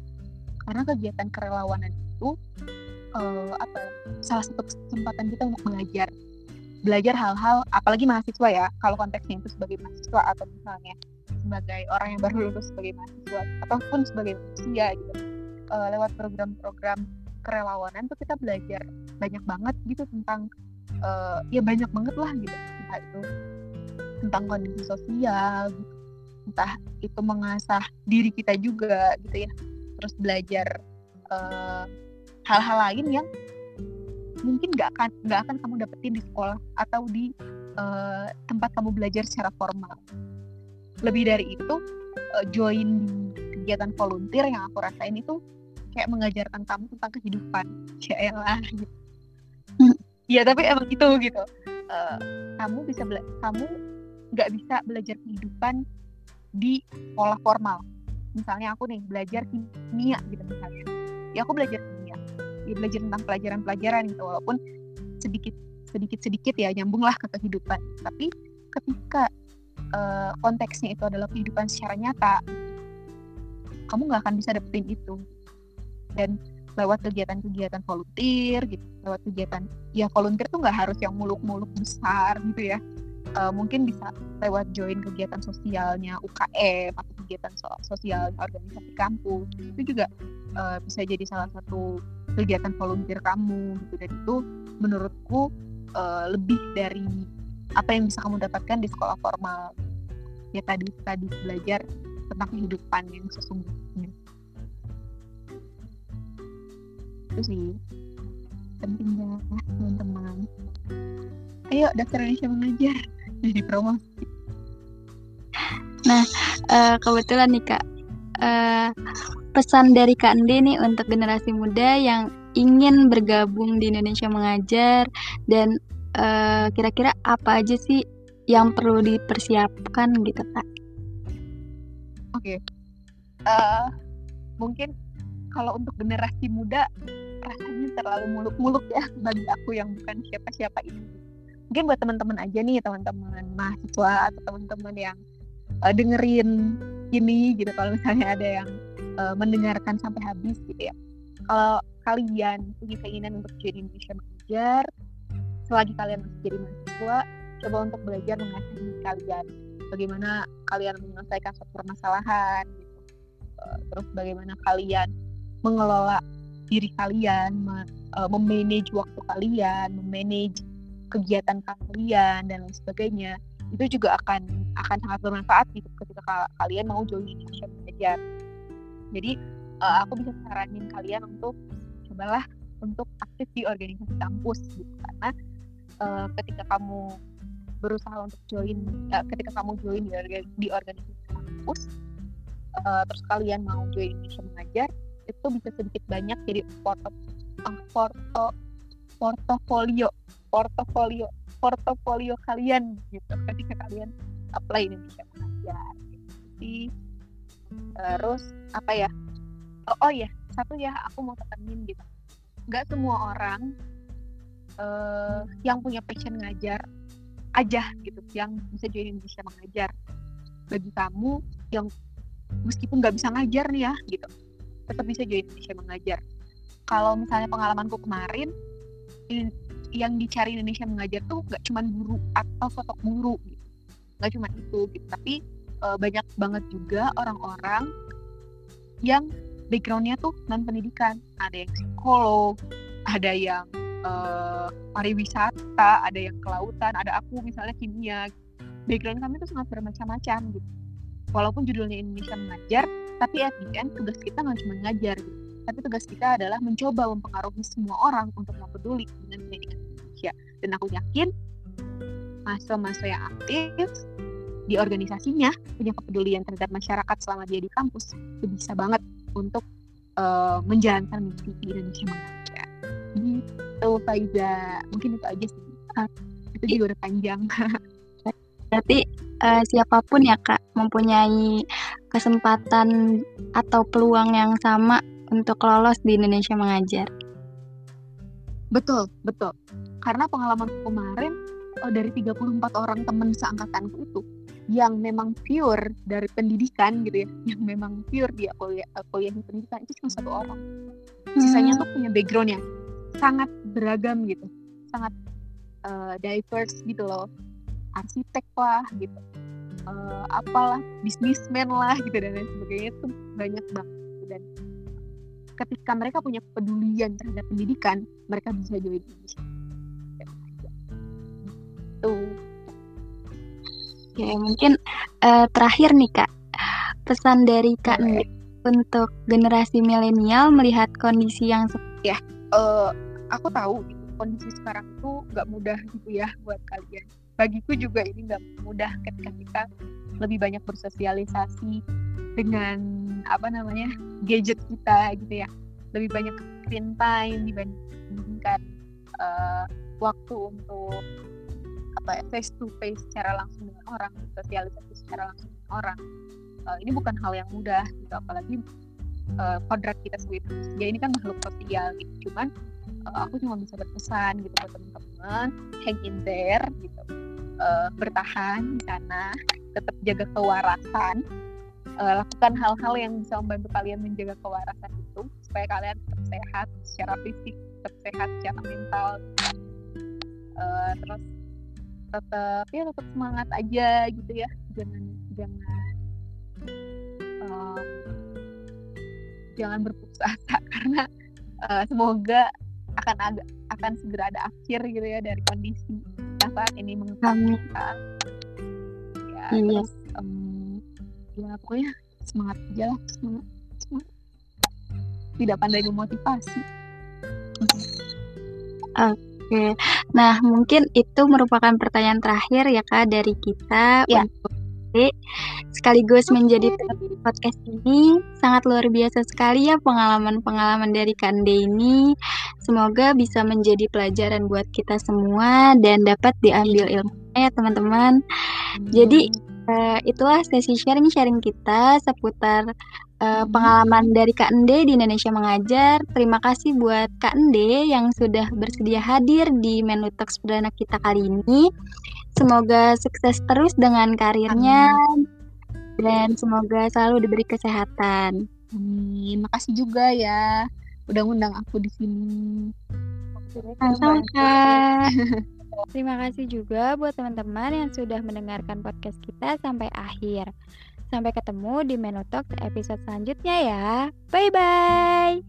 karena kegiatan kerelawanan itu uh, apa ya, salah satu kesempatan kita untuk belajar belajar hal-hal apalagi mahasiswa ya kalau konteksnya itu sebagai mahasiswa atau misalnya sebagai orang yang baru lulus sebagai mahasiswa ataupun sebagai manusia gitu uh, lewat program-program kerelawanan tuh kita belajar banyak banget gitu tentang uh, ya banyak banget lah gitu entah itu tentang kondisi sosial gitu. entah itu mengasah diri kita juga gitu ya terus belajar eh, hal-hal lain yang mungkin nggak akan nggak akan kamu dapetin di sekolah atau di uh, tempat kamu belajar secara formal. Lebih dari itu, uh, join kegiatan volunteer yang aku rasain itu kayak mengajarkan kamu tentang kehidupan. Ya lah gitu. Ya tapi emang itu gitu. Uh, kamu bisa kamu nggak bisa belajar kehidupan di sekolah formal misalnya aku nih belajar kimia gitu misalnya ya aku belajar ya belajar tentang pelajaran-pelajaran gitu walaupun sedikit sedikit sedikit ya nyambung lah ke kehidupan. Tapi ketika uh, konteksnya itu adalah kehidupan secara nyata kamu nggak akan bisa dapetin itu. Dan lewat kegiatan-kegiatan volunteer gitu lewat kegiatan ya volunteer tuh nggak harus yang muluk-muluk besar gitu ya. Uh, mungkin bisa lewat join kegiatan sosialnya UKM atau kegiatan sosial organisasi kampus. Itu juga uh, bisa jadi salah satu kegiatan volunteer kamu gitu. Dan itu menurutku uh, lebih dari apa yang bisa kamu dapatkan di sekolah formal. Ya tadi tadi belajar tentang kehidupan yang sesungguhnya. Itu sih pentingnya teman-teman. Ayo daftar Indonesia mengajar. Jadi promosi. Nah uh, kebetulan nih kak. Uh, pesan dari kak Ande nih untuk generasi muda yang ingin bergabung di Indonesia mengajar dan eh, kira-kira apa aja sih yang perlu dipersiapkan gitu kak? Oke, okay. uh, mungkin kalau untuk generasi muda rasanya terlalu muluk-muluk ya bagi aku yang bukan siapa-siapa ini mungkin buat teman-teman aja nih teman-teman mahasiswa atau teman-teman yang uh, dengerin ini gitu. Kalau misalnya ada yang uh, mendengarkan sampai habis gitu ya. Kalau kalian punya keinginan untuk jadi Indonesia mengajar selagi kalian masih jadi mahasiswa coba untuk belajar mengasah diri kalian bagaimana kalian menyelesaikan suatu permasalahan gitu. Uh, terus bagaimana kalian mengelola diri kalian memanage waktu kalian memanage kegiatan kalian dan lain sebagainya itu juga akan akan sangat bermanfaat gitu ketika kalian mau join Indonesia Belajar. Jadi uh, aku bisa saranin kalian untuk cobalah untuk aktif di organisasi kampus gitu. Karena uh, ketika kamu berusaha untuk join uh, ketika kamu join di, di organisasi kampus uh, terus kalian mau join Indonesia mengajar itu bisa sedikit banyak jadi porto uh, porto portofolio portofolio portofolio kalian gitu ketika kalian apply Indonesia mengajar jadi terus apa ya oh, oh ya satu ya aku mau tekenin gitu. Nggak semua orang uh, yang punya passion ngajar aja gitu yang bisa jadi Indonesia mengajar. Bagi kamu yang meskipun nggak bisa ngajar nih ya gitu tetap bisa jadi Indonesia mengajar. Kalau misalnya pengalamanku kemarin yang dicari Indonesia mengajar tuh gak cuma guru atau sosok guru gitu. nggak cuma itu gitu tapi uh, banyak banget juga orang-orang yang backgroundnya tuh non pendidikan ada yang psikolog ada yang uh, pariwisata ada yang kelautan ada aku misalnya kimia. Background kami tuh sangat bermacam-macam gitu. Walaupun judulnya Indonesia mengajar tapi at the end tugas kita nggak cuma ngajar gitu tapi tugas kita adalah mencoba mempengaruhi semua orang untuk mau peduli dengan pendidikan Indonesia. Dan aku yakin mahasiswa-mahasiswa yang aktif di organisasinya punya kepedulian terhadap masyarakat selama dia di kampus itu bisa banget untuk uh, menjalankan misi di Indonesia mengajar gitu Faiza. Mungkin itu aja sih. Itu juga udah panjang. Berarti uh, siapa pun ya kak mempunyai kesempatan atau peluang yang sama untuk lolos di Indonesia mengajar. Betul, betul. Karena pengalaman kemarin oh, dari 34 orang teman seangkatanku itu yang memang pure dari pendidikan gitu ya, yang memang pure dia kuliah, kuliah di pendidikan itu cuma satu orang. Sisanya hmm. tuh punya background yang sangat beragam gitu, sangat uh, diverse gitu loh, arsitek lah gitu, uh, apalah bisnismen lah gitu dan lain sebagainya itu banyak banget dan ketika mereka punya kepedulian terhadap pendidikan mereka bisa join Indonesia tuh ya mungkin uh, terakhir nih kak. Pesan dari kak Boleh. untuk generasi milenial melihat kondisi yang ya uh, aku tahu gitu, kondisi sekarang itu nggak mudah gitu ya buat kalian. Bagiku juga ini nggak mudah ketika kita lebih banyak bersosialisasi dengan apa namanya gadget kita gitu ya. Lebih banyak screen time dibandingkan uh, waktu untuk apa ya face to face secara langsung dengan orang sosialisasi secara langsung dengan orang. Uh, ini bukan hal yang mudah gitu apalagi uh, kita sebagai manusia ini kan makhluk sosial gitu. Cuman uh, aku cuma bisa berpesan gitu buat teman-teman hang in there gitu. Uh, bertahan di sana tetap jaga kewarasan uh, lakukan hal-hal yang bisa membantu kalian menjaga kewarasan itu supaya kalian tetap sehat secara fisik tetap sehat secara mental. Uh, terus tetap ya tetap semangat aja gitu ya. Jangan jangan um, jangan berputus asa karena uh, semoga akan agak akan segera ada akhir gitu ya dari kondisi yang saat ini mengekang kita. Ya iya. terus ya pokoknya semangat aja lah semangat, semangat. tidak pandai memotivasi oke okay. nah mungkin itu merupakan pertanyaan terakhir ya kak dari kita ya. untuk sekaligus menjadi podcast ini sangat luar biasa sekali ya pengalaman-pengalaman dari Kande ini semoga bisa menjadi pelajaran buat kita semua dan dapat diambil ilmunya ya teman-teman jadi uh, itulah sesi sharing-sharing kita seputar uh, pengalaman dari Kak Ende di Indonesia Mengajar. Terima kasih buat Kak Ende yang sudah bersedia hadir di menu talks perdana kita kali ini. Semoga sukses terus dengan karirnya Amin. dan semoga selalu diberi kesehatan. Amin. Makasih juga ya udah ngundang aku di sini. Sama-sama. Terima kasih juga buat teman-teman yang sudah mendengarkan podcast kita sampai akhir. Sampai ketemu di Menu Talk episode selanjutnya ya. Bye bye.